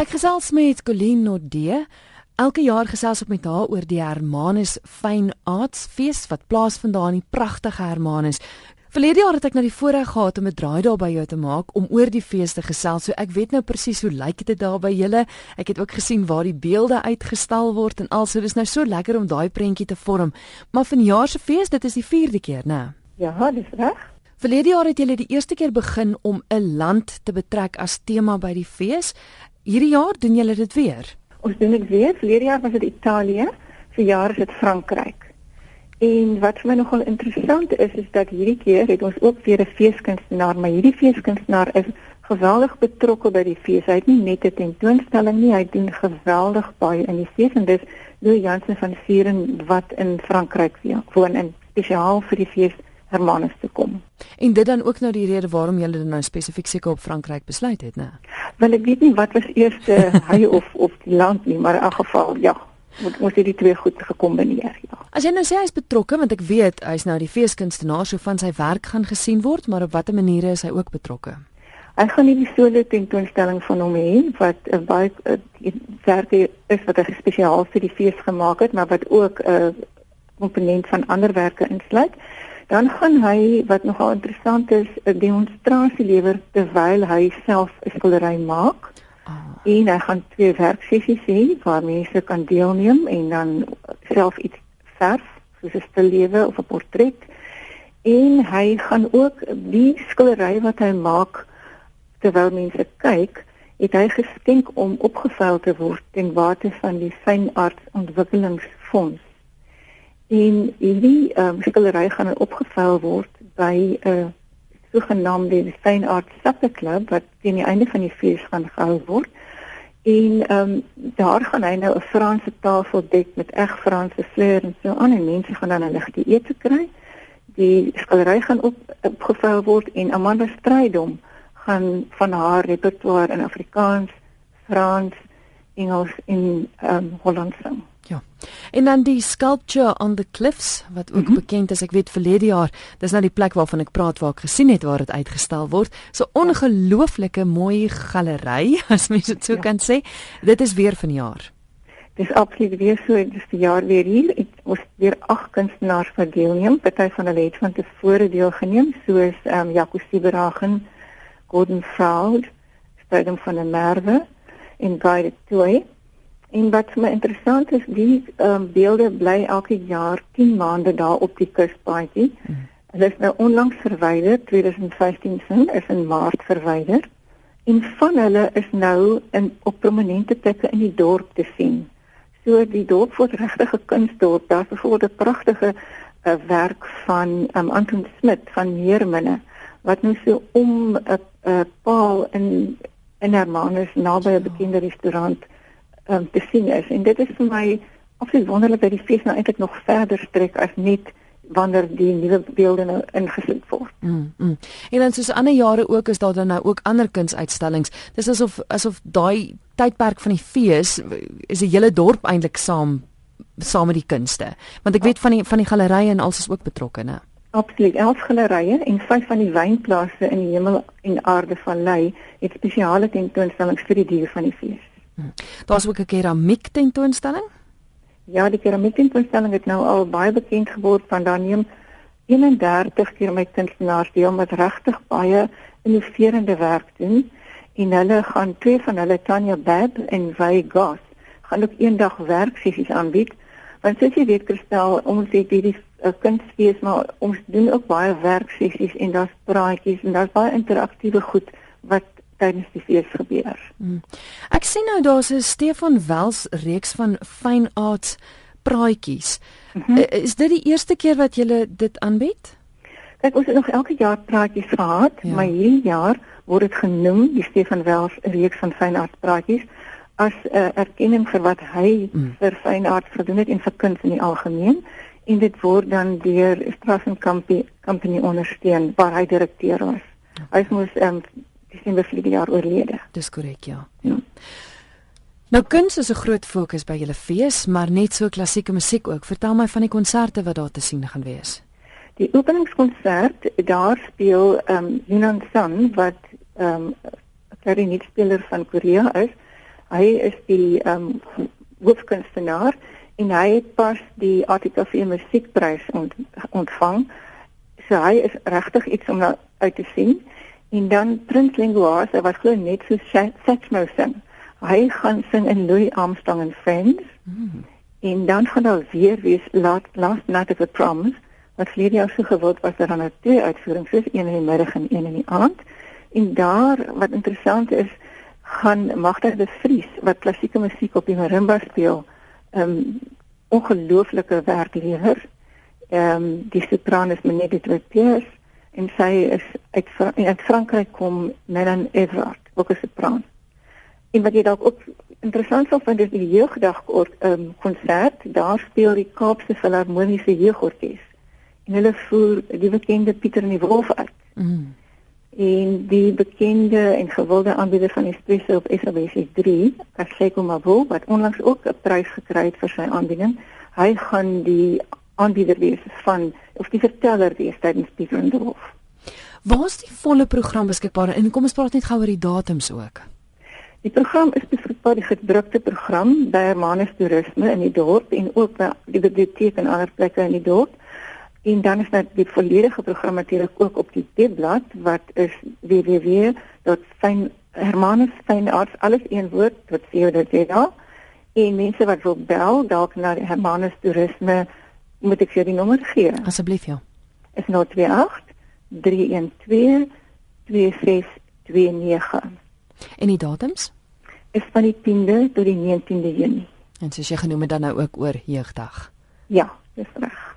Ek gesels met Colleen Nodee. Elke jaar gesels ek met haar oor die Hermanus Fine Arts Fees wat plaasvind daar in die pragtige Hermanus. Verlede jaar het ek na die voorreg gehad om 'n draai daar by jou te maak om oor die fees te gesels. So ek weet nou presies hoe lyk dit daar by julle. Ek het ook gesien waar die beelde uitgestal word en also dis nou so lekker om daai prentjie te vorm. Maar vanjaar se fees, dit is die 4de keer, né? Ja, dis reg. Verlede jaar het julle die eerste keer begin om 'n land te betrek as tema by die fees. Hierdie jaar doen julle dit weer. Ons doen dit weer. Verlede jaar was dit Italië, vir jaar is dit Frankryk. En wat vir my nogal interessant is is dat hierdie keer het ons ook weer 'n feeskunstenaar, maar hierdie feeskunstenaar is geweldig betrokke by die fees. Hy het nie net 'n tentoonstelling nie, hy doen geweldig baie in die fees en dis Louis Jansen van Vieren wat in Frankryk woon en spesiaal vir die fees Hermanus te kom. En dit dan ook nou die rede waarom dit nou spesifiek seker op Frankryk besluit het, né? Wel ek weet nie wat was eers hy of of die land nie, maar in elk geval ja, moet moet dit twee goed gekombineer, ja. As jy nou sê hy is betrokke, want ek weet hy's nou die feeskunstenaar, so van sy werk gaan gesien word, maar op watter maniere is hy ook betrokke? Hy gaan nie die solo tentoonstelling van hom hê wat 'n uh, baie uh, werke is wat hy spesiaal vir die fees gemaak het, maar wat ook 'n uh, komponent van ander werke insluit dan gaan hy wat nogal interessant is 'n demonstrasie lewer terwyl hy self 'n skildery maak. Oh. En hy gaan twee werksessies hê waar mense kan deelneem en dan self iets verf, soos 'n stillewe of 'n portret. En hy gaan ook die skildery wat hy maak terwyl mense kyk, het hy geskenk om opgevuil te word ten bate van die Fynarts Ontwikkelingsfonds. En hierdie ehm um, skillery gaan opgevuil word by 'n uh, sogenaamde Fine Art Supper Club wat teen die einde van die fees gaan gehou word. En ehm um, daar gaan hy nou 'n Franse tafel dek met eg Franse vleure en so aan en mense gaan dan 'n ligte ete kry. Die skillery gaan op opgevuil word en Amanda Strydom gaan van haar repertoire in Afrikaans, Frans, Engels en ehm um, Hollands sing. Ja. En dan die sculpture on the cliffs wat ook mm -hmm. bekend is, ek weet verlede jaar, dis nou die plek waarvan ek praat waar ek gesien het waar dit uitgestal word. So ongelooflike mooi galery as mens dit so ja. kan sê. Dit is weer van jaar. Dis absoluut weer so, dis die jaar weer hier. Ek was weer ag kunstenaars vir deelneem. Party van hulle het van tevore deelgeneem, soos ehm um, Jaco Sieberagen, Gordon Fraud, Stedem van der Merwe en Guy de Toey. En wat vir my interessant is, die um, beelde bly elke jaar 10 maande daar op die kuspaadjie. Hmm. Hulle is nou onlangs verwyder, 2015 sin is in Maart verwyder. En van hulle is nou in op prominente plekke in die dorp te sien. So die dorp word regtig 'n kunsdorp. Daar's byvoorbeeld 'n pragtige uh, werk van um, Anton Smit van Meerminne wat nou so om 'n uh, paal in in Hermanus naby 'n bekende restaurant um, te sien is en dit is vir my absoluut wonderlik dat die fees nou eintlik nog verder strek as net wanneer die nuwe beelde nou ingesit word. Mm, mm. En dan soos ander jare ook is daar dan nou ook ander kunsuitstallings. Dis asof asof daai tydperk van die fees is 'n hele dorp eintlik saam saam met die kunste. Want ek weet van die van die gallerye en alles is ook betrokke, né? Absoluut. Elf gallerye en vyf van die wynplase in die hemel en aarde van Ley het spesiale tentoonstellings vir die diere van die fees. Hm. Daar's ook 'n keramiek tentoonstelling? Ja, die keramiek tentoonstelling het nou al baie bekend geword van daar neem 31 keramiek kunstenaars deel met regtig baie innoverende werk doen en hulle gaan twee van hulle Tanya Bab en Vay Goss gaan ook eendag werksessies aanbied. Want soos jy weet Kristel, ons het hierdie uh, kunstfees maar ons doen ook baie werksessies en daar's praatjies en daar's baie interaktiewe goed wat tydens die fees gebeur. Hmm. Ek sien nou daar's 'n Stefan Wels reeks van fine arts praatjies. Mm -hmm. Is dit die eerste keer wat jy dit aanbied? Kyk, ons het nog elke jaar praatjies gehad, ja. maar hierdie jaar word dit genoem die Stefan Wels reeks van fine arts praatjies as 'n uh, erkenning vir wat hy mm. vir fine arts gedoen het en vir kuns in die algemeen en dit word dan deur Strassen Company Company ondersteun waar hy direkteur was. Okay. Hy moes um, Desember verlede jaar oorlede. Dis korrek, ja. Ja. Nou kuns is 'n groot fokus by julle fees, maar net so klassieke musiek ook. Vertel my van die konserte wat daar te sien gaan wees. Die openingskonsert, daar speel ehm um, Yunan Sun wat ehm um, 'n klarinetspeler van Korea is. Hy is die ehm um, hoofkunstenaar en hy het pas die ATKV musiekprys ont, ontvang. So hy is regtig iets om na uit te sien. En dan Prins Linguasa wat glo net so Satchmo sing. Hy gaan sing in Louis Armstrong and Friends. Mm. En dan gaan daar weer wees Last, Last Night of a Promise wat vlede jaar so gewild was dat daar nou twee uitvoerings is, een in die middag en een in die aand. En daar wat interessant is, gaan Magda de Vries wat klassieke musiek op die marimba speel, 'n um, ehm, ongelooflike werk lewer. Ehm um, die sopran is Menette Treppiers en sy is uit uit Frankryk kom Melan Everard, ook 'n sopran. En wat jy dalk ook interessant sou vind is die jeugdag ehm um, konsert, daar speel die Kaapse Filharmoniese Jeugorkes en hulle voer die bekende Pieter en die Wolf uit. Mm. En die bekende en gewilde aanbieder van Espresso op SABC 3, Kaseko Mabo, wat onlangs ook 'n prys gekry het vir sy aanbieding, hy gaan die aanbieder wees van of die verteller wees tydens Pieter en die Wolf. Waar is die volle program beskikbaar en kom ons praat net gou oor die datums ook. Die program is beskikbaar die gedrukte program by Hermanus Toerisme in die dorp en ook by die biblioteek en ander plekke in die dorp. En dan is net die volledige program natuurlik ook op die webblad wat is www.hermanusfynarts alles een woord wat sê dat jy daar en mense wat wil bel dalk na Hermanus toerisme moet ek vir die nommer gee asseblief ja is 028 312 2629 en die datums? Is van die 10de tot die 19de Junie en soos jy genoem het dan nou ook oor jeugdag. Ja dis reg